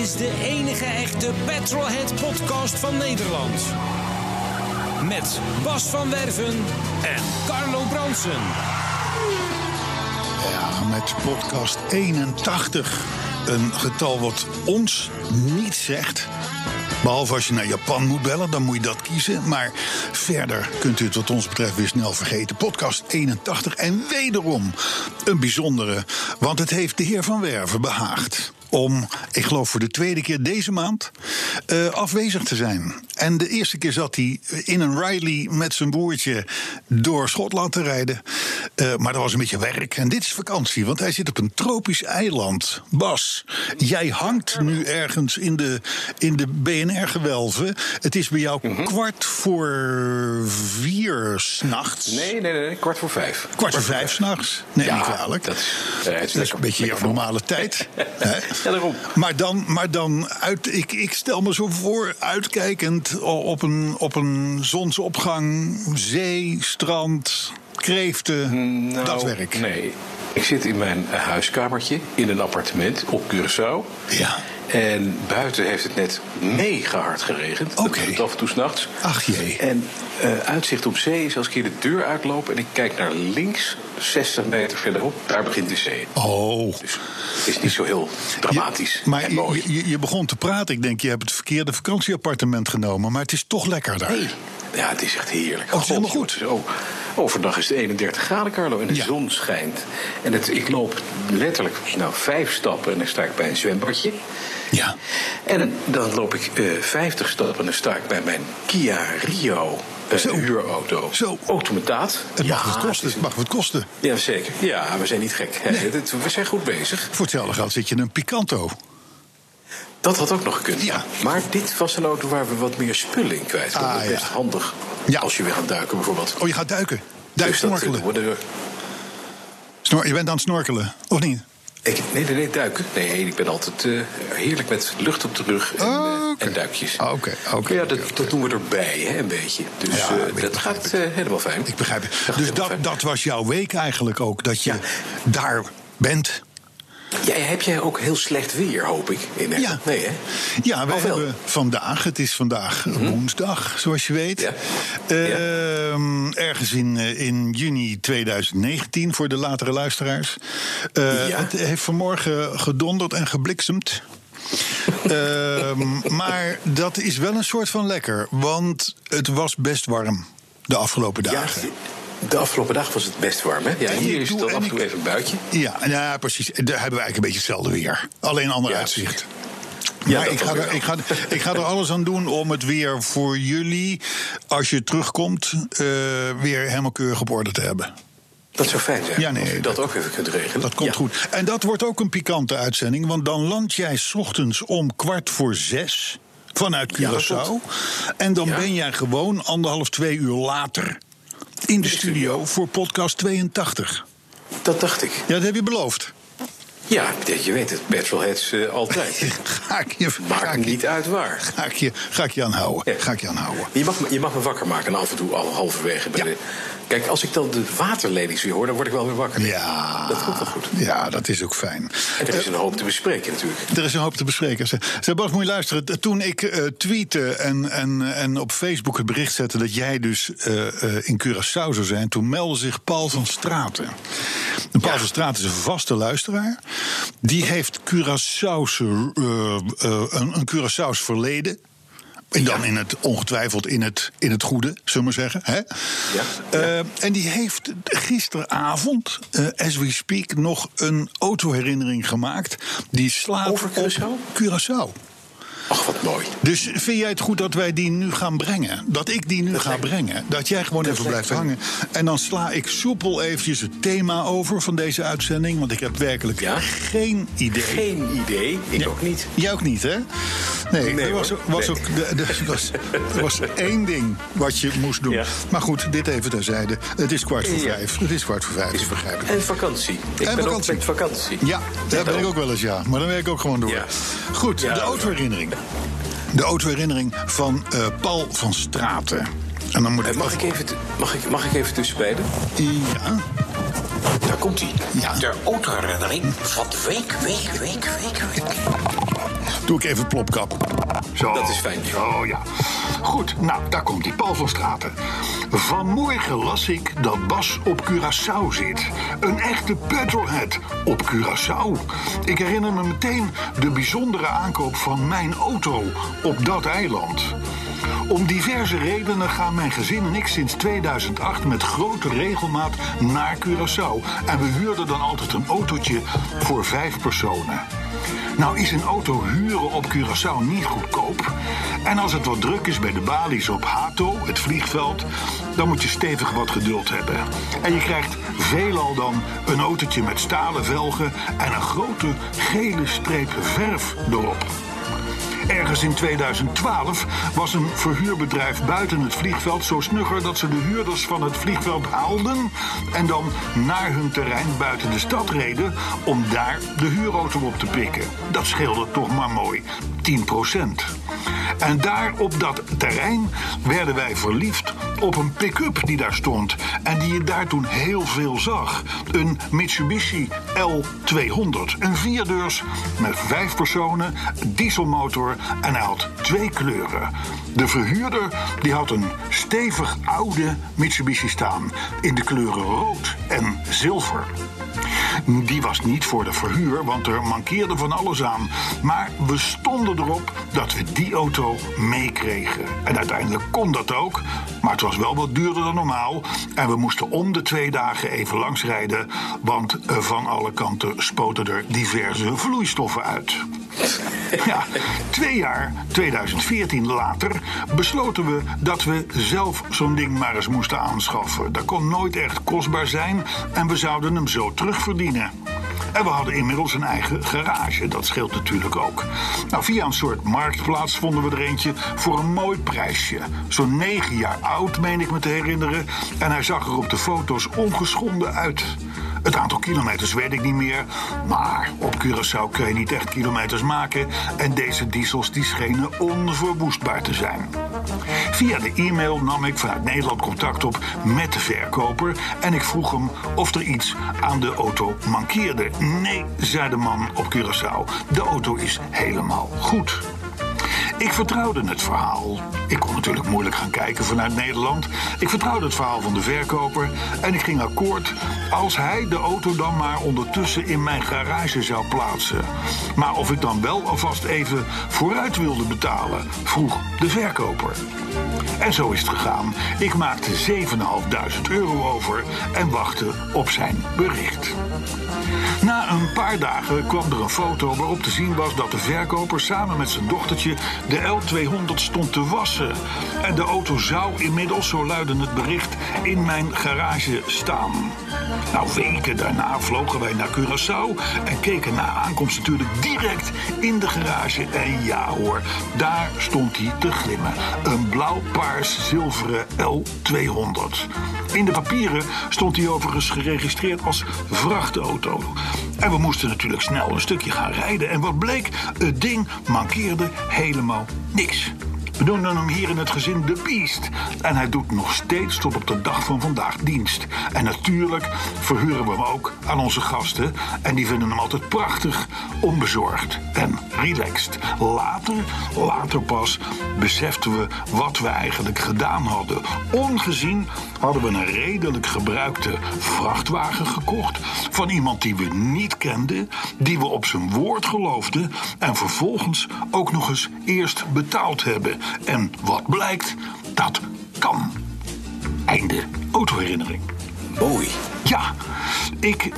is de enige echte Petrolhead podcast van Nederland. Met Bas van Werven en Carlo Bronsen. Ja, met podcast 81. Een getal wat ons niet zegt. Behalve als je naar Japan moet bellen, dan moet je dat kiezen. Maar verder kunt u het wat ons betreft weer snel vergeten. Podcast 81 en wederom een bijzondere. Want het heeft de heer Van Werven behaagd om, ik geloof voor de tweede keer deze maand, uh, afwezig te zijn. En de eerste keer zat hij in een Riley met zijn broertje door Schotland te rijden. Uh, maar dat was een beetje werk. En dit is vakantie, want hij zit op een tropisch eiland. Bas, jij hangt nu ergens in de, in de BNR-gewelven. Het is bij jou mm -hmm. kwart voor vier s'nachts. Nee, nee, nee, kwart voor vijf. Kwart, kwart voor vijf s'nachts? Nee, ja, niet kwalijk. Dat is, uh, dat is een beetje jouw normale tijd. Maar dan, maar dan uit, ik, ik stel me zo voor, uitkijkend op een, op een zonsopgang, zee, strand, kreeften, nou, dat werk. Nee, ik zit in mijn huiskamertje in een appartement op Curaçao. Ja. En buiten heeft het net mega hard geregend. Oké. Okay. Af en toe s'nachts. Ach jee. En uh, uitzicht op zee is als ik hier de deur uitloop en ik kijk naar links, 60 meter verderop, daar begint de zee. Oh. Dus het is niet zo heel dramatisch. Je, maar je, je, je, begon te praten. Ik denk, je hebt het verkeerde vakantieappartement genomen. Maar het is toch lekker daar. Nee. Ja, het is echt heerlijk. Oh, het is helemaal goed. Oh, overdag is het 31 graden, Carlo, en de Ja. zon schijnt. En het, ik loop letterlijk nou, vijf stappen en dan sta ik bij een zwembadje. Ja. En dan loop ik eh 50 stappen en dan sta ik bij mijn Kia Rio eh, Zo. huurauto. Zo. Automataat. Het mag Ja, wat kosten. Het mag wat kosten. Ja, zeker. Ja, we zijn niet gek. We zijn goed bezig. Voor hetzelfde geld zit je in een Picanto. Dat had ook nog gekund. Ja. Maar dit was een auto waar we wat meer spullen in kwijt konden. Ah, ja. Best handig. Ja. Als je weer gaat duiken bijvoorbeeld. Oh, je gaat duiken. Duik eh, snorkelen. worden- Snor, je bent aan het snorkelen, of niet? Ik, nee, nee, nee, duiken. Nee, ik ben altijd eh, heerlijk met lucht op de rug en, Oh, eh, en duikjes. Ah, Oké, oké, Ja, dat, doen we erbij, hè, een beetje. Dus Ja, eh, dat gaat eh, helemaal fijn. Ik begrijp het. Dus dat, dat was jouw week eigenlijk ook. Dat je Ja. daar bent. Ja, heb jij ook heel slecht weer, hoop ik? In Nederland? Ja. Nee, hè? Ja, wij wel. hebben vandaag, het is vandaag woensdag, zoals je weet. Ja. Ehm, Ergens in, eh, in juni 2019 voor de latere luisteraars. Eh, Ja. Het heeft vanmorgen gedonderd en gebliksemd. Ehm, maar dat is wel een soort van lekker, want het was best warm de afgelopen Ja, dagen. De afgelopen dag was het best warm, hè? Ja, hier is het dan en af en toe even een buitje. Ja, ja, precies. Daar hebben we eigenlijk een beetje hetzelfde weer. Alleen ander Ja, uitzicht. Ja, Maar ik ga, er, ik, ga, ik ga er alles aan doen om het weer voor jullie, als je terugkomt, eh, weer helemaal keurig op orde te hebben. Dat zou fijn zijn. Ja, nee, als je dat, dat- ook even kunt regelen. Dat komt Ja. goed. En dat wordt ook een pikante uitzending, want dan land jij 's ochtends om kwart voor zes vanuit Curaçao. en dan Ja. ben jij gewoon anderhalf, twee uur later in de studio voor podcast 82. Dat dacht ik. Ja, dat heb je beloofd. Ja, je weet het, petrolheads eh, altijd. Ga ik je, ga Maakt ik je, niet uit waar. ga ik je, ga ik je aanhouden. Ja. Ga ik je aanhouden. Je mag, me, je mag me wakker maken af en toe, al halverwege. Bij Ja. de, kijk, als ik dan de waterlelies weer hoor, dan word ik wel weer wakker. Ja, Dat komt wel goed. Ja, dat is ook fijn. En er is een hoop te bespreken natuurlijk. Er is een hoop te bespreken. Ze, ze Bas, moet je luisteren. Toen ik eh tweette en, en, en op Facebook het bericht zette dat jij dus eh, eh, in Curaçao zou zijn, toen meldde zich Paul van Straten. En Paul Ja. van Straten is een vaste luisteraar. Die heeft Curaçaose, een, een Curaçaos verleden. En dan in het, ongetwijfeld in het, in het goede, zullen we maar zeggen. Hè? Eh, en die heeft gisteravond, eh, as we speak, nog een autoherinnering gemaakt. Die slaat Over Curaçao? op Curaçao. Ach, wat mooi. Dus vind jij het goed dat wij die nu gaan brengen? Dat ik die nu ga brengen? Dat jij gewoon even blijft hangen. En dan sla ik soepel eventjes het thema over van deze uitzending. Want ik heb werkelijk Ja? geen idee. Geen idee. Ik ook niet. Jij ook niet, hè? Nee, Nee, er was, was Nee. ook de, de- er was, er was één ding wat je moest doen. Ja. Maar goed, dit even terzijde. Het is kwart voor vijf. Het is kwart voor vijf, Is begrijp ik. En vakantie. Ik En ben vakantie. ook met vakantie. Ja, daar ben ik ook wel eens, ja. Maar dan werk ik ook gewoon door. Goed, de dat autoherinnering. De autoherinnering van eh, Paul van Straten. En dan moet Eh, ik... Mag ik even, mag ik, mag ik even tussenbeiden? Ja, Daar komt hij. Ja. De autoherinnering van week, week, week, week, week. Doe ik even plopkap. Zo. Dat is fijn. Zo, ja. Goed, nou, daar komt die Paul van Straten. Vanmorgen las ik dat Bas op Curaçao zit. Een echte petrolhead op Curaçao. Ik herinner me meteen de bijzondere aankoop van mijn auto op dat eiland. Om diverse redenen gaan mijn gezin en ik sinds 2008 met grote regelmaat naar Curaçao. En we huurden dan altijd een autootje voor vijf personen. Nou is een auto huren op Curaçao niet goedkoop. En als het wat druk is bij de balies op Hato, het vliegveld, dan moet je stevig wat geduld hebben. En je krijgt veelal dan een autootje met stalen velgen en een grote gele streep verf erop. Ergens in 2012 was een verhuurbedrijf buiten het vliegveld zo snugger dat ze de huurders van het vliegveld haalden en dan naar hun terrein buiten de stad reden om daar de huurauto op te pikken. Dat scheelde toch maar mooi 10% En daar op dat terrein werden wij verliefd op een pick-up die daar stond. En die je daar toen heel veel zag. Een Mitsubishi L200. Een vierdeurs met vijf personen, dieselmotor en hij had twee kleuren. De verhuurder die had een stevig oude Mitsubishi staan. In de kleuren rood en zilver. Die was niet voor de verhuur, want er mankeerde van alles aan. Maar we stonden erop dat we die auto meekregen. En uiteindelijk kon dat ook, maar het was wel wat duurder dan normaal. En we moesten om de twee dagen even langsrijden, want van alle kanten spoten er diverse vloeistoffen uit. Twee jaar, 2014 later, besloten we dat we zelf zo'n ding maar eens moesten aanschaffen. Dat kon nooit echt kostbaar zijn en we zouden hem zo terugverdienen. En we hadden inmiddels een eigen garage, dat scheelt natuurlijk ook. Nou, via een soort marktplaats vonden we er eentje voor een mooi prijsje. Zo'n negen jaar oud, meen ik me te herinneren. En hij zag er op de foto's ongeschonden uit. Het aantal kilometers weet ik niet meer. Maar op Curaçao kun je niet echt kilometers maken. En deze diesels die schenen onverwoestbaar te zijn. Via de e-mail nam ik vanuit Nederland contact op met de verkoper. En ik vroeg hem of er iets aan de auto mankeerde. Nee, zei de man op Curaçao. De auto is helemaal goed. Ik vertrouwde het verhaal. Ik kon natuurlijk moeilijk gaan kijken vanuit Nederland. Ik vertrouwde het verhaal van de verkoper en ik ging akkoord als hij de auto dan maar ondertussen in mijn garage zou plaatsen. Maar of ik dan wel alvast even vooruit wilde betalen, vroeg de verkoper. En zo is het gegaan. Ik maakte 7.500 euro over en wachtte op zijn bericht. Na een paar dagen kwam er een foto waarop te zien was dat de verkoper samen met zijn dochtertje de L200 stond te wassen. En de auto zou inmiddels, zo luidde het bericht, in mijn garage staan. Nou, weken daarna vlogen wij naar Curaçao en keken na aankomst natuurlijk direct in de garage. En ja hoor, daar stond hij te glimmen. Een blauw-paars zilveren L200. In de papieren stond hij overigens geregistreerd als vrachtauto. En we moesten natuurlijk snel een stukje gaan rijden. En wat bleek, het ding mankeerde helemaal niks. We noemen hem hier in het gezin de Beast. En hij doet nog steeds tot op de dag van vandaag dienst. En natuurlijk verhuren we hem ook aan onze gasten. En die vinden hem altijd prachtig, onbezorgd en relaxed. Later, later pas, beseften we wat we eigenlijk gedaan hadden. Ongezien hadden we een redelijk gebruikte vrachtwagen gekocht. Van iemand die we niet kenden, die we op zijn woord geloofden. En vervolgens ook nog eens eerst betaald hebben. En wat blijkt, dat kan. Einde autoherinnering. Mooi. Ja, ik,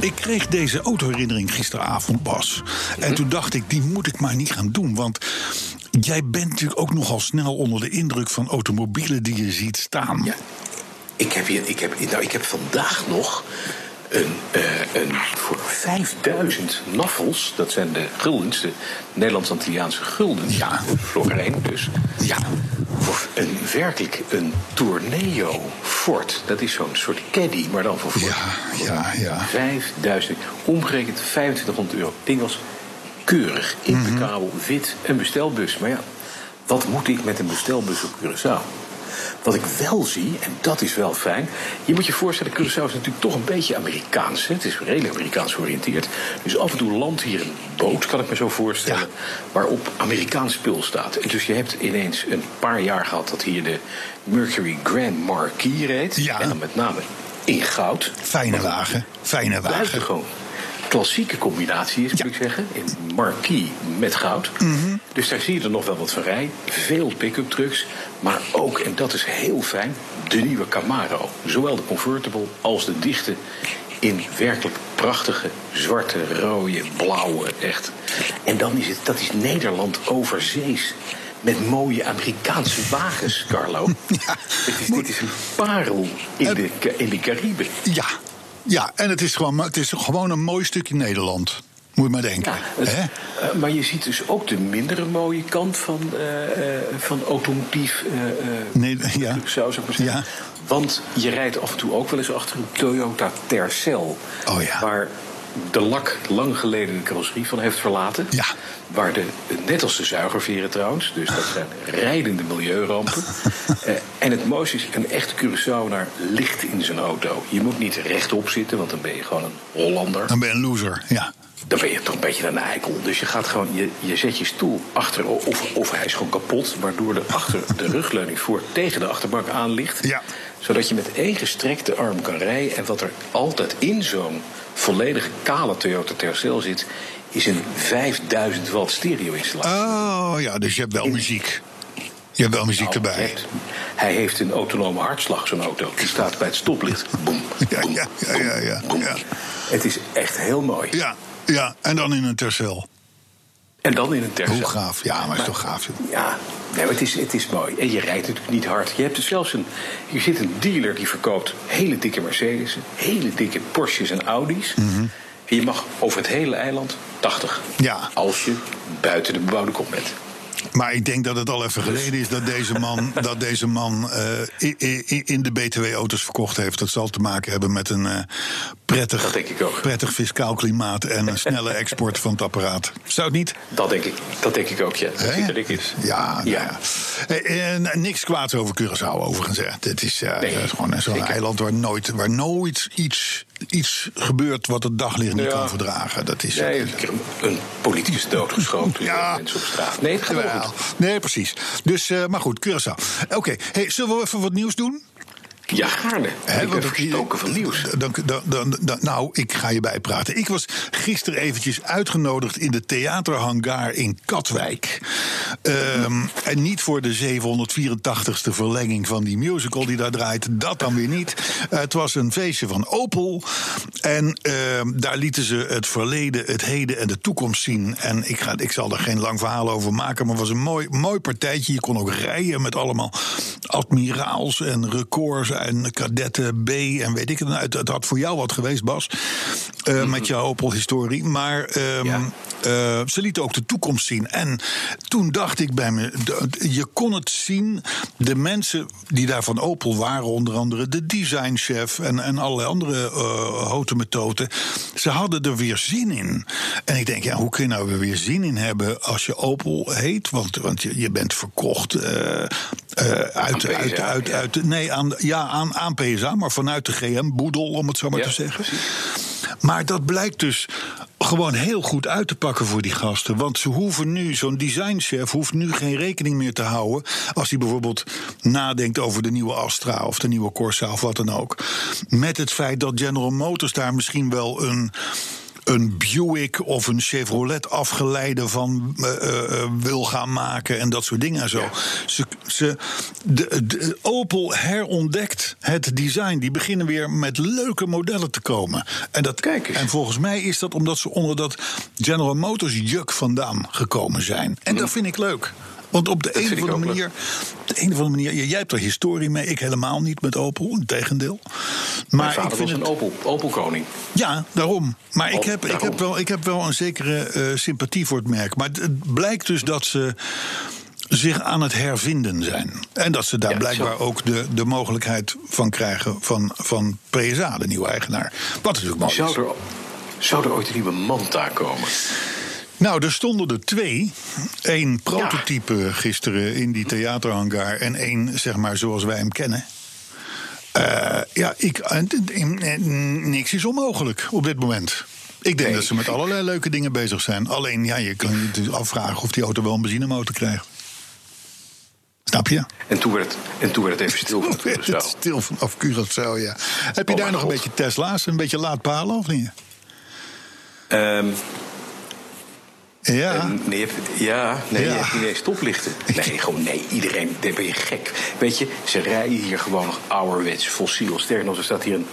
ik kreeg deze autoherinnering gisteravond pas. En toen dacht ik, die moet ik maar niet gaan doen. Want jij bent natuurlijk ook nogal snel onder de indruk van automobielen die je ziet staan. Ja. Ik heb, hier, ik, heb, nou, ik heb vandaag nog een, eh, een voor 5000 naffels, dat zijn de guldens, de Nederlands-Antilliaanse guldens. Ja. Florijn dus. Ja. Voor een, werkelijk een Tourneo Ford. Dat is zo'n soort caddy, maar dan voor Ford. Ja, ja, ja. 5000, omgerekend 2500 euro. Ding was keurig, impecabel, wit, een bestelbus. Maar ja, wat moet ik met een bestelbus op Curaçao? Wat ik wel zie, en dat is wel fijn. Je moet je voorstellen, Curaçao is natuurlijk toch een beetje Amerikaans. Hè? Het is redelijk Amerikaans georiënteerd. Dus af en toe landt hier een boot, kan ik me zo voorstellen. Waarop Amerikaans spul staat. En dus je hebt ineens een paar jaar gehad dat hier de Mercury Grand Marquis reed. Ja. En dan met name in goud. Fijne wagen, fijne wagen. Buitengewoon klassieke combinatie is, moet ik zeggen. In marquis met goud. Mhm. Dus daar zie je er nog wel wat van rij. Veel pick-up trucks. Maar ook, en dat is heel fijn, de nieuwe Camaro. Zowel de convertible als de dichte. In werkelijk prachtige, zwarte, rode, blauwe, echt. En dan is het, dat is Nederland overzees. Met mooie Amerikaanse wagens, Carlo. Dit, is, dit is een parel in de, in de Cariben. Ja, ja, en het is, gewoon, het is gewoon een mooi stukje Nederland. Moet je maar denken. Ja, het- Hè? eh, maar je ziet dus ook de mindere mooie kant van, eh, van automotief. Nee, ja. Zou ik maar zeggen. Ja. Want je rijdt af en toe ook wel eens achter een Toyota Tercel. Oh ja. Waar de lak lang geleden de carrosserie van heeft verlaten. Ja. Waar de, net als de zuigerveren trouwens, dus dat zijn rijdende milieurampen. Eh, en het mooiste is, een echte Curaçaoenaar ligt in zijn auto. Je moet niet rechtop zitten, want dan ben je gewoon een Hollander Dan ben je een loser. Ja. Dan ben je toch een beetje een eikel. Dus je gaat gewoon, je, je zet je stoel achter, of, of hij is gewoon kapot, waardoor de, achter, de rugleuning voor tegen de achterbank aan ligt. Ja. Zodat je met één gestrekte arm kan rijden. En wat er altijd in zo'n volledige kale Toyota Tercel zit, is een 5000 watt stereo-installatie. Oh ja, dus je hebt wel muziek. Je hebt wel muziek Nou, erbij. Hij heeft een autonome hartslag, zo'n auto. Die staat bij het stoplicht. Boem, Ja, boem, ja, ja, ja, ja. Het is echt heel mooi. Ja, ja, en dan in een tercel. En dan in een Tercel. Hoe gaaf. Ja, maar is toch gaaf, joh. Ja, nee, maar het, is, het is mooi. En je rijdt natuurlijk niet hard. Je hebt dus zelfs een. Hier zit een dealer die verkoopt hele dikke Mercedes'en, hele dikke Porsches en Audi's. En je mag over het hele eiland 80. Mhm. Ja. Als je buiten de bebouwde kom bent. Maar ik denk dat het al even geleden is dat deze man, dat deze man eh, in de BTW-auto's verkocht heeft. Dat zal te maken hebben met een eh, prettig, Dat denk ik ook. prettig fiscaal klimaat en een snelle export van het apparaat. Zou het niet? Dat denk ik, dat denk ik ook, ja. Dat dik in. Ja, nou Ja. ja. Eh, niks kwaads over Curaçao overigens. Hè. Het is, eh, Nee, is gewoon zo'n eiland waar nooit, waar nooit iets, iets gebeurt wat het daglicht niet Ja. kan verdragen. Dat is, Nee, een keer een, politicus doodgeschoten. Ja. Mensen op straat. Nee, het gaat wel. Nee, precies. Dus, eh, maar goed, Curaçao. Oké, hey, zullen we even wat nieuws doen? Ja, gaarne. Hè, ik ben want verstoken van nieuws. Dan, dan, dan, dan- nou, ik ga je bijpraten. Ik was gisteren eventjes uitgenodigd in de theaterhangar in Katwijk. Ehm, en niet voor de 784ste verlenging van die musical die daar draait. Dat dan weer niet. Het was een feestje van Opel. En ehm, daar lieten ze het verleden, het heden en de toekomst zien. En ik, ga, ik zal er geen lang verhaal over maken. Maar het was een mooi, mooi partijtje. Je kon ook rijden met allemaal admiraals en records en kadetten B en weet ik het. Nou, Het had voor jou wat geweest, Bas. eh, Met jouw Opel-historie. Maar ehm, Ja. eh, ze lieten ook de toekomst zien. En toen dacht ik bij me, je kon het zien. De mensen die daar van Opel waren, onder andere de designchef en, en allerlei andere eh houten methoden. Ze hadden er weer zin in. En ik denk, ja, hoe kun je nou weer zin in hebben als je Opel heet? Want, want je, je bent verkocht uit, uit, uit, uit, nee, aan, ja, aan, aan PSA, maar vanuit de GM-boedel, om het zo maar Ja, te zeggen. Maar dat blijkt dus gewoon heel goed uit te pakken voor die gasten. Want ze hoeven nu, zo'n designchef hoeft nu geen rekening meer te houden. als hij bijvoorbeeld nadenkt over de nieuwe Astra of de nieuwe Corsa of wat dan ook. Met het feit dat General Motors daar misschien wel een een Buick of een Chevrolet afgeleide van eh, eh, eh, wil gaan maken en dat soort dingen en zo. Ze, ze, de, de- Opel herontdekt het design. Die beginnen weer met leuke modellen te komen. En, dat, Kijk eens. en volgens mij is dat omdat ze onder dat General Motors juk vandaan gekomen zijn. En dat vind ik leuk. Want op de een Mm. vind of andere manier. De een of andere manier. Jij hebt er historie mee, ik helemaal niet met Opel. Integendeel. Mijn Maar ik vind was een Opel, Opel-koning. Ja, daarom. Maar ik Oh, heb, ik, heb wel, ik heb wel een zekere eh, sympathie voor het merk. Maar het, het blijkt dus dat ze zich aan het hervinden zijn. En dat ze daar Ja, blijkbaar zo. ook de, de mogelijkheid van krijgen van, van PSA, de nieuwe eigenaar. Wat natuurlijk mooi is. Zou er, zou er ooit een nieuwe Manta komen? Nou, er stonden er twee. Eén prototype gisteren in die theaterhangar... en één, zeg maar, zoals wij hem kennen. Eh, ja, ik, en- en niks is onmogelijk op dit moment. Ik denk Nee. dat ze met allerlei leuke dingen bezig zijn. Alleen, ja, je kan je natuurlijk afvragen of die auto wel een benzinemotor krijgt. Snap je? En toen werd het, en toen werd het even stil van Het Curaçao. stil vanaf Curaçao, ja. Heb je Oh, daar mijn nog een beetje Tesla's, een beetje laadpalen of niet? Ehm, Ja. nee, je hebt, ja, nee, Ja. je hebt niet eens stoplichten. Nee, gewoon nee, iedereen, dan ben je gek. Weet je, ze rijden hier gewoon nog ouderwets, fossiel. Sterker nog, er staat hier een,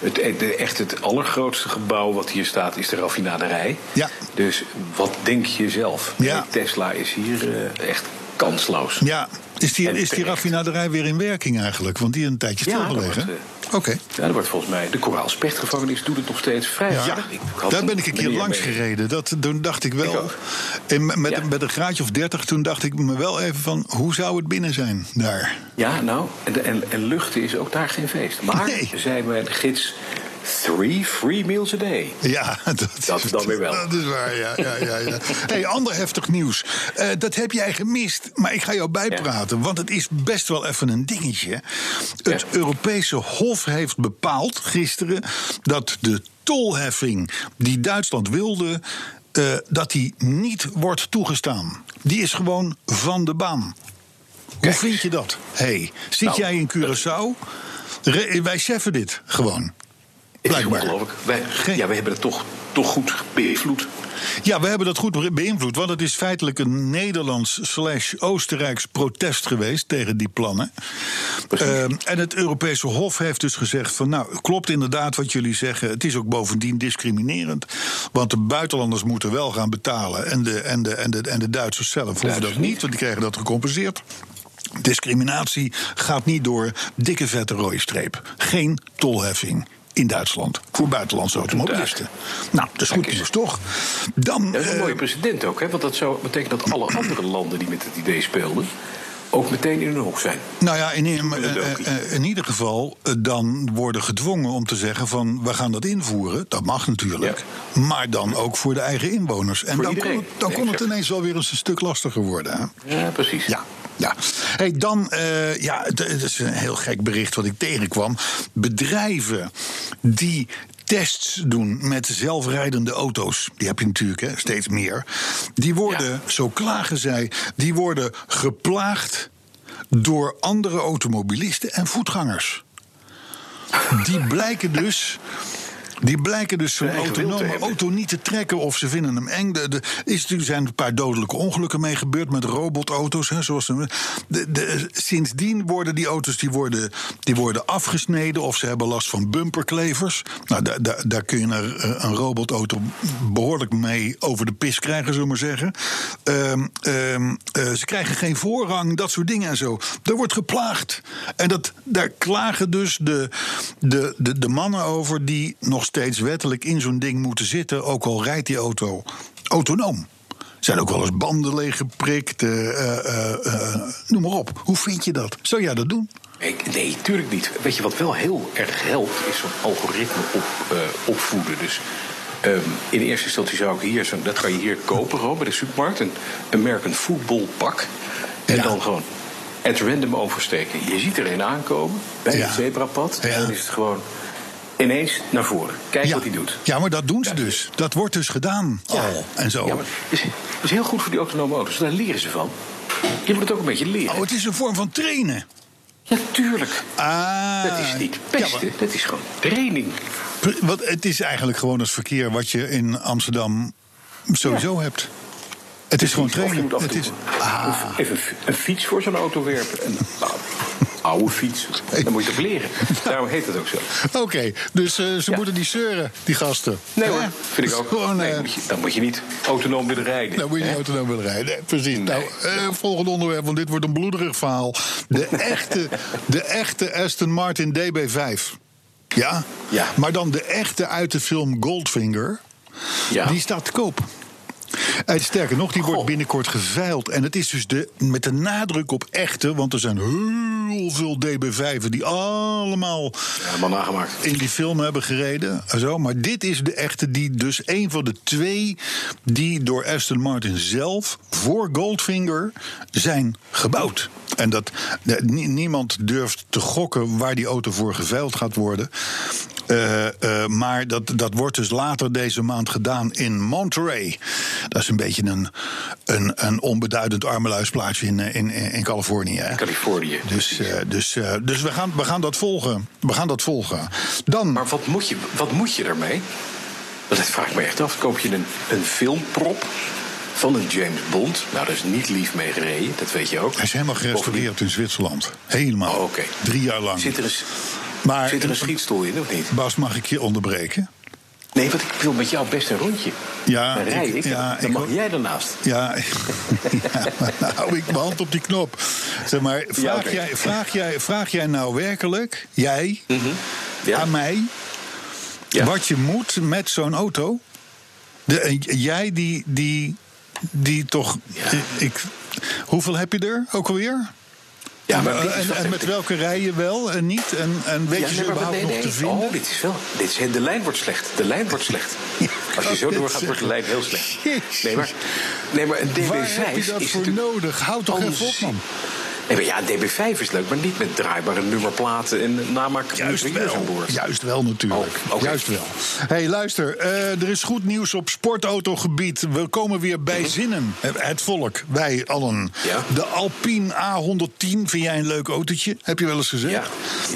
het, de, echt het allergrootste gebouw wat hier staat, is de raffinaderij. Ja. Dus wat denk je zelf? Ja. Tesla is hier eh, echt kansloos. Ja, is die, En is die raffinaderij weer in werking eigenlijk? Want die is een tijdje Ja, stilgelegen. dat Oké. Ja, dat wordt volgens mij. De Koraalspechtgevangenis doet het nog steeds vrij Ja, aardig. Daar ben ik een keer langs mee. gereden. Dat, toen dacht ik wel. Ik ook. en met, met, Ja. met een graadje of 30, toen dacht ik me wel even van hoe zou het binnen zijn daar? Ja, nou, en, en, en luchten is ook daar geen feest. Maar Nee. we de gids three free meals a day. Ja, dat, Dat is, dan weer wel. Dat is waar, ja. ja, ja, ja. hey, ander heftig nieuws. Eh, dat heb jij gemist, maar ik ga jou bijpraten. Want het is best wel even een dingetje. Het Ja. Europese Hof heeft bepaald gisteren... dat de tolheffing die Duitsland wilde... eh, dat die niet wordt toegestaan. Die is gewoon van de baan. Hoe vind je dat? hey, zit Nou, jij in Curaçao? Re- wij cheffen dit gewoon. Blijkbaar. Wij, Geen- ja, we hebben het toch, toch goed beïnvloed. Ja, we hebben dat goed beïnvloed. Want het is feitelijk een Nederlands slash Oostenrijks protest geweest tegen die plannen. Ehm, en het Europese Hof heeft dus gezegd van nou, klopt inderdaad wat jullie zeggen. Het is ook bovendien discriminerend. Want de buitenlanders moeten wel gaan betalen. En de, en de, en de, en de Duitsers zelf hoeven Duitsers dat niet, niet. want die krijgen dat gecompenseerd. Discriminatie gaat niet door dikke vette rode streep. Geen tolheffing in Duitsland voor buitenlandse automobilisten. Nou, dat is goed nieuws toch? Dan, Dat is een eh, mooie precedent ook, hè? Want dat zou betekenen dat alle andere landen die met het idee speelden. ook meteen in hun hoek zijn. Nou ja, in, eh, eh, in ieder geval dan worden gedwongen om te zeggen van we gaan dat invoeren. Dat mag natuurlijk. Maar dan ook voor de eigen inwoners. En Voor dan kon, het, dan kon het ineens wel weer eens een stuk lastiger worden. Hè? Ja, precies. Ja. Ja, hey, dan, eh, ja, het, het is een heel gek bericht wat ik tegenkwam. Bedrijven die tests doen met zelfrijdende auto's, die heb je natuurlijk hè, steeds meer. Die worden, zo klagen zij, die worden geplaagd door andere automobilisten en voetgangers. Die blijken dus. Die blijken dus zo'n autonome auto niet te trekken of ze vinden hem eng. Er is, er zijn een paar dodelijke ongelukken mee gebeurd met robotauto's. Hè, zoals de, de, sindsdien worden die auto's die worden, die worden afgesneden of ze hebben last van bumperklevers. Nou, daar, daar, daar kun je een, een robotauto behoorlijk mee over de pis krijgen, zullen we maar zeggen. Ehm, ehm, eh, ze krijgen geen voorrang, dat soort dingen en zo. Er wordt geplaagd. En dat, daar klagen dus de, de, de, de mannen over die nog steeds wettelijk in zo'n ding moeten zitten, ook al rijdt die auto autonoom. Zijn ook wel eens banden leeggeprikt, eh, eh, eh, noem maar op. Hoe vind je dat? Zou jij dat doen? Ik, nee, tuurlijk niet. Weet je wat wel heel erg helpt, is zo'n algoritme op, opvoeden. Dus ehm, in eerste instantie zou ik hier, zo, dat kan je hier kopen gewoon bij de supermarkt, een American voetbalpak. En Ja. dan gewoon at random oversteken. Je ziet er een aankomen bij Ja. het zebrapad. Ja. En dan is het gewoon ineens naar voren. Kijk ja. wat hij doet. Ja, maar dat doen ze dus. Dat wordt dus gedaan al. En zo. Ja, maar het is, het is heel goed voor die autonome auto's. Daar leren ze van. Je moet het ook een beetje leren. Oh, het is een vorm van trainen. Ja, tuurlijk. Ah, Dat is niet ja, pesten, maar- dat is gewoon training. Want het is eigenlijk gewoon het verkeer wat je in Amsterdam sowieso hebt. Het is gewoon trainen. Het is, ah, even een fiets voor zo'n auto werpen. En, nou, oude fiets, dan moet je het leren. Daarom heet het ook zo. Oké, dus eh, ze Ja. moeten niet zeuren, die gasten. Nee hoor, vind ik Dus ook. Gewoon, nee, eh, moet je, dan moet je niet autonoom willen rijden. Nou moet je niet autonoom willen rijden. Nee, precies. Nou, eh, volgende onderwerp, want dit wordt een bloederig verhaal. De echte, de echte Aston Martin DB5. Ja? Ja. Maar dan de echte uit de film Goldfinger. Ja. Die staat te koop. En sterker nog, die wordt binnenkort geveild. En het is dus de, met de nadruk op echte, want er zijn heel veel DB5'en die allemaal nagemaakt. in die film hebben gereden. Zo. Maar dit is de echte, die dus een van de twee die door Aston Martin zelf voor Goldfinger zijn gebouwd. En dat niemand durft te gokken waar die auto voor geveild gaat worden. Eh, eh, maar dat, dat wordt dus later deze maand gedaan in Monterey. Dat is een beetje een, een, een onbeduidend armeluisplaatsje in, eh, in, in Californië. hè. Californië. Dus, dus, dus we, gaan, we gaan dat volgen. We gaan dat volgen. Dan. Maar wat moet je, wat moet je daarmee? Dat vraag ik me echt af. Koop je een, een filmprop van een James Bond? Nou, daar is niet lief mee gereden, dat weet je ook. Hij is helemaal gerestaureerd in Zwitserland. Helemaal. Oh, oké. Drie jaar lang. Zit er, een, s- maar, zit er een schietstoel in, of niet? Bas, mag ik je onderbreken? Nee, want ik wil met jou best een rondje. Ja, dan rij ik- ik, ja, dan ik mag jij ernaast. Ja, ja nou hou ik mijn hand op die knop. Zeg maar, vraag, Ja, jij, vraag, jij, vraag jij nou werkelijk, jij, Ja. aan mij, Ja. wat je moet met zo'n auto? De, eh, jij die, die, die toch. Ik, hoeveel heb je er ook alweer? Ja, maar en, met welke rij je wel en niet? En, en weet Ja, je ze überhaupt nee, nog nee. te vinden? Oh, dit is wel. Dit is, de lijn wordt slecht. De lijn wordt slecht. Als je zo doorgaat, wordt de lijn heel slecht. Nee, maar, nee, maar een DB5 Waar heb je dat is voor nodig? Houd toch even op, man. Nee, ja, DB5 is leuk, maar niet met draaibare nummerplaten en namaak Juist aan wel. boord. Juist wel, natuurlijk. Oh. Juist wel. hey, luister. eh, er is goed nieuws op sportautogebied. We komen weer bij zinnen. Het- volk, wij allen. Ja. De Alpine A110, vind jij een leuk autootje? Heb je wel eens gezegd? Ja.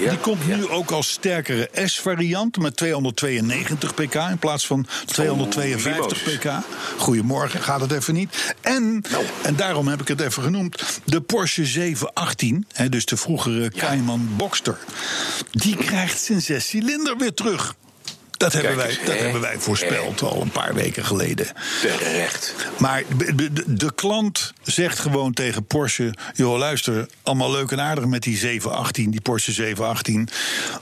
Ja. Die komt nu ook als sterkere S-variant met 292 pk in plaats van 252 die pk. Goedemorgen, gaat het even niet. En, Nou. en daarom heb ik het even genoemd, de Porsche 718, hè, dus de vroegere Cayman Boxster, die krijgt zijn zescilinder weer terug. Dat, hebben wij, dat hè? hebben wij voorspeld al een paar weken geleden. Terecht. Maar de, klant zegt gewoon tegen Porsche: joh, luister, allemaal leuk en aardig met die 718, die Porsche 718.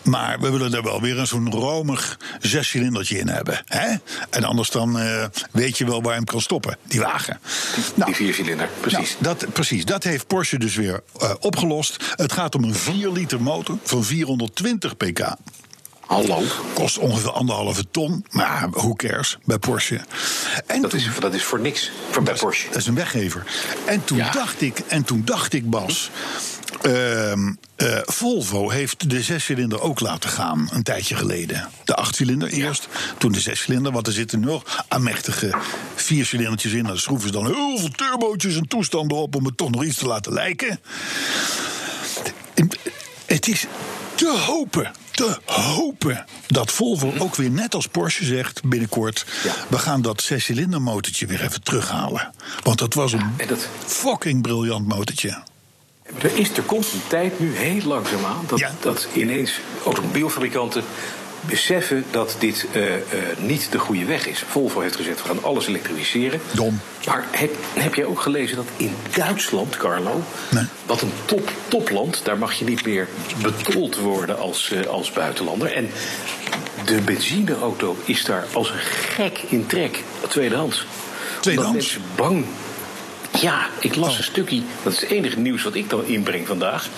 Maar we willen er wel weer een zo'n romig zescilindertje in hebben. Hè? En anders dan eh, weet je wel waar je hem kan stoppen, die wagen. Nou, Die viercilinder, precies. nou, dat, precies, dat heeft Porsche dus weer eh, opgelost. Het gaat om een 4 liter motor van 420 pk. Hallo. Kost ongeveer anderhalve ton, maar who cares bij Porsche. En Dat toen- is, dat is voor niks voor bij Porsche. dat is een weggever. En toen Ja. dacht ik, en toen dacht ik, Bas. ehm, eh, Volvo heeft de zescilinder ook laten gaan een tijdje geleden. De achtcilinder eerst, toen de zescilinder. Want er zitten nog aanmächtige viercilindertjes in. Daar schroeven ze dan heel veel turbootjes en toestanden op om het toch nog iets te laten lijken. Het is te hopen, te hopen dat Volvo ook weer net als Porsche zegt binnenkort... Ja. we gaan dat zescilinder motortje weer even terughalen. Want dat was een en dat- fucking briljant motortje. Er, is, komt een tijd nu heel langzaam aan dat, Ja. dat ineens automobielfabrikanten beseffen dat dit eh, eh, niet de goede weg is. Volvo heeft gezegd, we gaan alles elektrificeren. Dom. Maar heb, heb jij ook gelezen dat in Duitsland, Carlo... Nee. wat een top, topland, daar mag je niet meer betold worden als, eh, als buitenlander. En de benzineauto is daar als een gek in trek, tweedehands. Tweedehands? Omdat mensen bang ja, ik las Oh. een stukje, dat is het enige nieuws wat ik dan inbreng vandaag.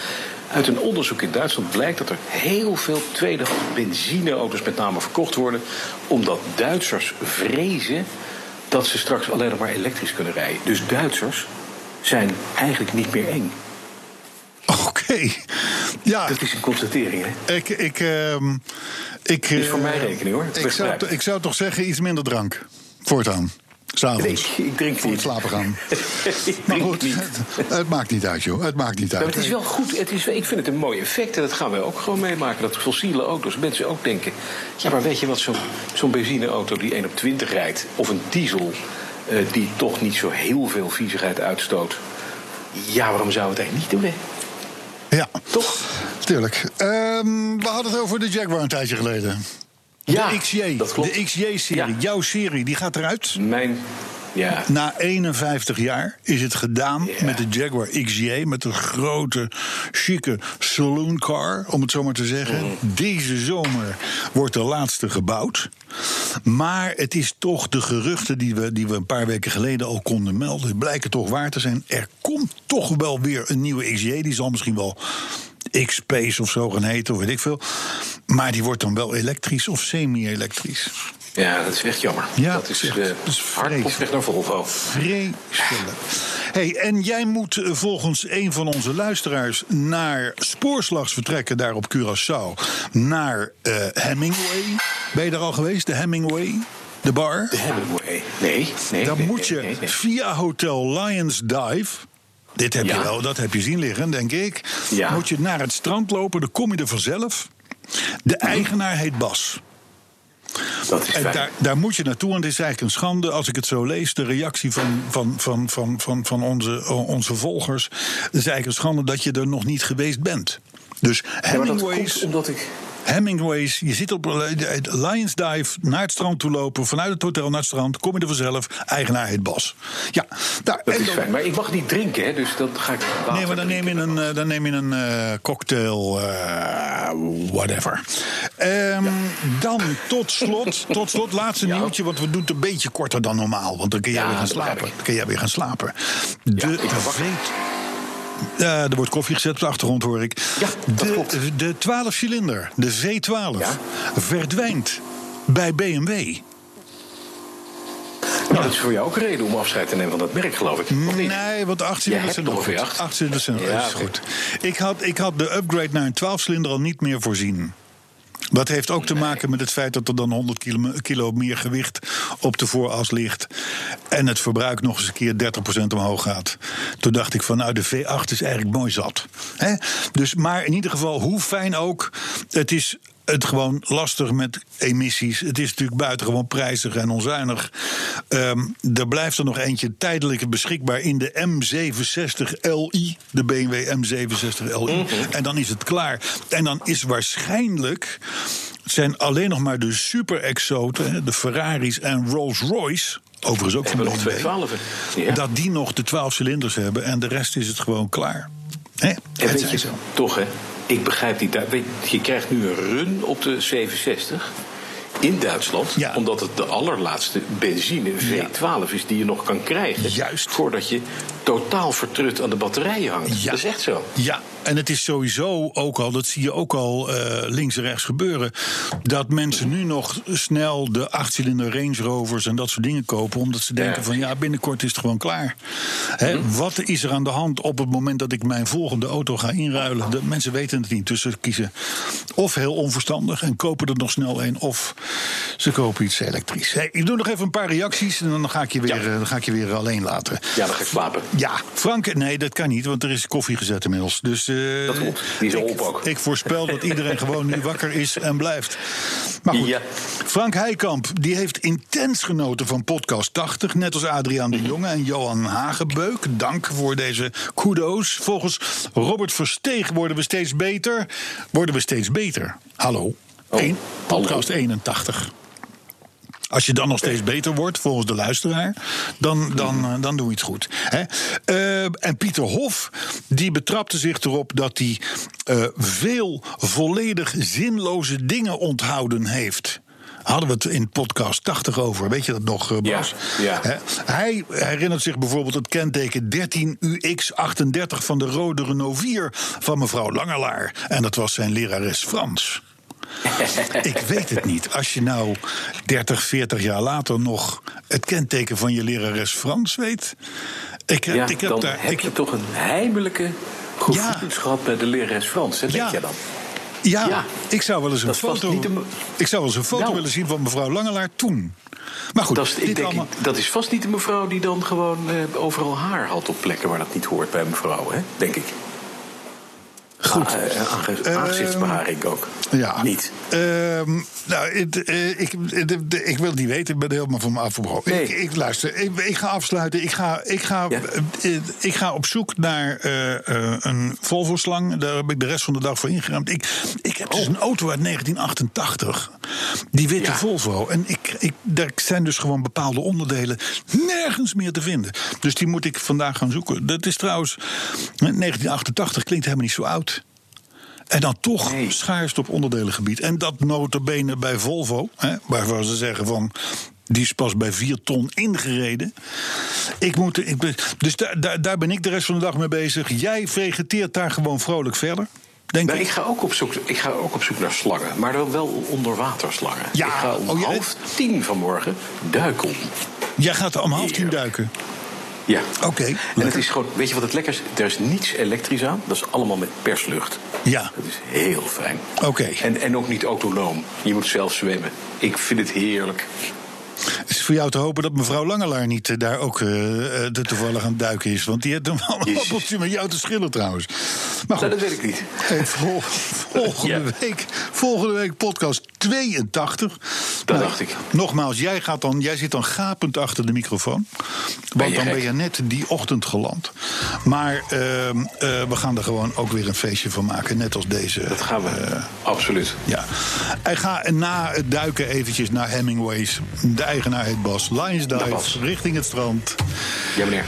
Uit een onderzoek in Duitsland blijkt dat er heel veel tweedehands benzineauto's met name verkocht worden. Omdat Duitsers vrezen dat ze straks alleen nog maar elektrisch kunnen rijden. Dus Duitsers zijn eigenlijk niet meer eng. Oké. Ja, Dat is een constatering, hè? ik... ik, ehm, ik Is voor eh, mij rekening, hoor. Ik zou, ik zou toch zeggen iets minder drank. Voortaan. S'avonds. Nee, ik drink Voor het slapen gaan. ik Maar drink goed, niet. het, het maakt niet uit, joh. Het maakt niet uit. maar het is wel goed. Het is, ik vind het een mooi effect. En dat gaan we ook gewoon meemaken. Dat fossiele auto's. Mensen ook denken. Ja, maar weet je wat? Zo'n zo'n benzineauto die 1 op 20 rijdt. Of een diesel eh, die toch niet zo heel veel viezigheid uitstoot. Ja, waarom zou we het eigenlijk niet doen, hè? Ja, Toch? tuurlijk. Ehm, we hadden het over de Jaguar een tijdje geleden. Ja, de XJ, dat klopt. de XJ-serie. Ja. Jouw serie, die gaat eruit. Mijn. Ja. Na 51 jaar is het gedaan Ja. met de Jaguar XJ. Met een grote, chique saloon car, om het zo maar te zeggen. Mm. Deze zomer wordt de laatste gebouwd. Maar het is toch de geruchten die we, die we een paar weken geleden al konden melden... blijken toch waar te zijn. Er komt toch wel weer een nieuwe XJ. Die zal misschien wel X-Pace of zo gaan heten, of weet ik veel. Maar die wordt dan wel elektrisch of semi-elektrisch. ja, dat is echt jammer. Ja, dat is, echt. eh, Dat is hard op weg naar Volvo. Vreselijk. Hey, en jij moet eh, volgens een van onze luisteraars naar Spoorslags vertrekken, daar op Curaçao. Naar eh, Hemingway. Ben je daar al geweest? De Hemingway? De bar? De Hemingway. Nee, nee. Dan nee, moet je nee, nee, nee. via Hotel Lions Dive. Dit heb je Ja. wel, dat heb je zien liggen, denk ik. Ja. Moet je naar het strand lopen, dan kom je er vanzelf. De eigenaar heet Bas. Dat is En daar, daar moet je naartoe, want het is eigenlijk een schande als ik het zo lees. De reactie van, van, van, van, van, van onze, onze volgers. Het is eigenlijk een schande dat je er nog niet geweest bent. Dus Ja, Hemingway's, komt omdat ik... Hemingway's, je zit op eh, Lions Dive naar het strand toe lopen. Vanuit het hotel naar het strand, kom je er vanzelf. Eigenaar heet Bas. Ja, daar, Dat en is dan- fijn. Maar ik mag niet drinken, hè, dus dat ga ik Nee, maar dan neem je een, eh, dan neem je een eh, cocktail, whatever. Ehm, Dan tot slot, tot slot, laatste Ja. nieuwtje, want we doen het een beetje korter dan normaal, want dan kun jij Ja, weer gaan slapen. Dan kun jij weer gaan slapen. De weet. Ja, er wordt koffie gezet op de achtergrond, hoor ik. Ja, dat de, klopt. de 12 cilinder, de V12, Ja. verdwijnt bij BMW. Nou, dat is voor jou ook een reden om afscheid te nemen van dat merk, geloof ik. Nee, want 8 Jij cilinders hebt zijn nog nog een goed. V8. 8 cilinders zijn Ja, dat is goed. Ik had, ik had de upgrade naar een 12 cilinder al niet meer voorzien. Dat heeft ook te maken met het feit dat er dan 100 kilo, meer gewicht op de vooras ligt. En het verbruik nog eens een keer 30% omhoog gaat. Toen dacht ik van nou, de V8 is eigenlijk mooi zat. Dus, maar in ieder geval, hoe fijn ook. Het is het gewoon lastig met emissies. Het is natuurlijk buitengewoon prijzig en onzuinig. Ehm, er blijft er nog eentje tijdelijk beschikbaar in de M67 Li. De BMW M67 Li. En dan is het klaar. En dan is waarschijnlijk... Zijn alleen nog maar de super-exoten, de Ferraris en Rolls-Royce... Overigens ook van nog twee. Ja. Dat die nog de 12 cilinders hebben en de rest is het gewoon klaar. Hè? Het weet zij je, zo. toch hè, ik begrijp Weet, je krijgt nu een run op de 67 in Duitsland. Ja. Omdat het de allerlaatste benzine V12 is die je nog kan krijgen. Juist. Voordat je totaal vertrut aan de batterijen hangt. Ja. Dat is echt zo. Ja, en het is sowieso ook al, dat zie je ook al eh, links en rechts gebeuren, dat mensen nu nog snel de achtcilinder Range Rovers en dat soort dingen kopen, omdat ze denken van ja, binnenkort is het gewoon klaar. Hè, Wat is er aan de hand op het moment dat ik mijn volgende auto ga inruilen? De mensen weten het niet, dus ze kiezen of heel onverstandig en kopen er nog snel een, of ze kopen iets elektrisch. Hey, ik doe nog even een paar reacties en dan ga ik je weer, Ja. eh, dan ga ik je weer alleen laten. Ja, dan ga ik slapen. Ja, Frank, nee, dat kan niet, want er is koffie gezet inmiddels. Dus, eh, Dat klopt, die is ik, op ook. Ik voorspel dat iedereen gewoon nu wakker is en blijft. Maar goed, Ja. Frank Heikamp die heeft intens genoten van podcast 80... net als Adriaan de Jonge en Johan Hagebeuk. Dank voor deze kudo's. Volgens Robert Versteeg worden we steeds beter. Worden we steeds beter. Hallo, Oh, hallo. podcast 81. Als je dan nog steeds beter wordt, volgens de luisteraar, dan, dan, eh, dan doe je het goed. Hè? Eh, en Pieter Hof, die betrapte zich erop dat hij eh, veel volledig zinloze dingen onthouden heeft. Hadden we het in podcast 80 over, weet je dat nog, Bas? Ja? Hij herinnert zich bijvoorbeeld het kenteken 13UX38 van de rode Renault 4 van mevrouw Langelaar. En dat was zijn lerares Frans. Ik weet het niet. Als je nou 30, 40 jaar later nog het kenteken van je lerares Frans weet. Ik, Ja, ik heb dan daar. heb ik, je toch een heimelijke gevoelens gehad bij de lerares Frans. Hè, denk Ja. jij dan? Ja, Ja. ik zou wel eens een foto. de- Ik zou wel eens een foto Nou. willen zien van mevrouw Langelaar toen. Maar goed, Dat is, ik dit denk, allemaal. dat is vast niet de mevrouw die dan gewoon eh, overal haar had op plekken waar dat niet hoort bij een mevrouw, hè? denk ik. Goed. Eh, aange- aangezichtsbeharing ook. Ja. Niet. Ehm, nou, eh, ik, ik wil het niet weten. Ik ben helemaal van me afgebroken. Nee. Ik, ik luister. Ik, ik ga afsluiten. Ik ga, ik ga, Ja. eh, ik ga op zoek naar een Volvo-slang. Daar heb ik de rest van de dag voor ingeruimd. Ik, ik heb dus een auto uit 1988. Die witte Ja. Volvo. En ik, ik, daar zijn dus gewoon bepaalde onderdelen nergens meer te vinden. Dus die moet ik vandaag gaan zoeken. Dat is trouwens. eh, 1988 klinkt helemaal niet zo oud. En dan toch Nee. schaarst op onderdelengebied. En dat notabene bij Volvo, hè, waarvan ze zeggen van... die is pas bij 4 ton ingereden. Ik moet, ik, dus daar, daar ben ik de rest van de dag mee bezig. Jij vegeteert daar gewoon vrolijk verder, denk Maar ik. ik ga, ook op zoek, ik ga ook op zoek naar slangen, maar dan wel onderwaterslangen. Ja, ik ga om oh half tien vanmorgen duiken. Jij gaat om half tien duiken. Ja. Oké, En het is gewoon, weet je wat het lekker is? Er is niets elektrisch aan. Dat is allemaal met perslucht. Ja. Dat is heel fijn. Oké. En, en ook niet autonoom. Je moet zelf zwemmen. Ik vind het heerlijk. Het is voor jou te hopen dat mevrouw Langelaar niet eh, daar ook eh, toevallig aan het duiken is. Want die heeft een appeltje met jou te schillen trouwens. Maar Nou, goed. dat weet ik niet. Hey, vol- volgende, Ja. week, volgende week podcast 82. Dat dacht ik. Nogmaals, jij, gaat dan, jij zit dan gapend achter de microfoon. Want dan ben je net die ochtend geland. Maar ehm, eh, we gaan er gewoon ook weer een feestje van maken. Net als deze. Dat gaan we. Absoluut. ja. En ga na het duiken eventjes naar Hemingway's. De eigenaar heet Bas. Lions Dag, Dive, Bas. richting het strand. Ja, meneer.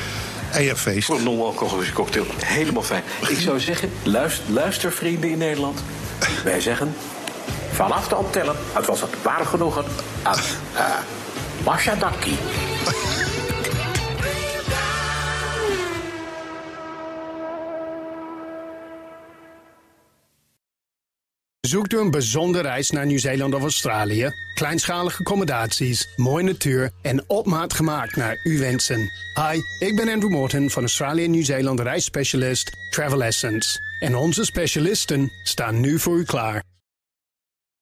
En je hebt feest. Voor een non-alcoholische cocktail. Helemaal fijn. Ik zou zeggen, luister, luister vrienden in Nederland. Wij zeggen... Vanaf de optellen, het was het waar genoegen aan uh, Masha Zoekt u een bijzondere reis naar Nieuw-Zeeland of Australië? Kleinschalige accommodaties, mooie natuur en op maat gemaakt naar uw wensen. Hi, ik ben Andrew Morton van Australië Nieuw-Zeeland reisspecialist Travel Essence. En onze specialisten staan nu voor u klaar.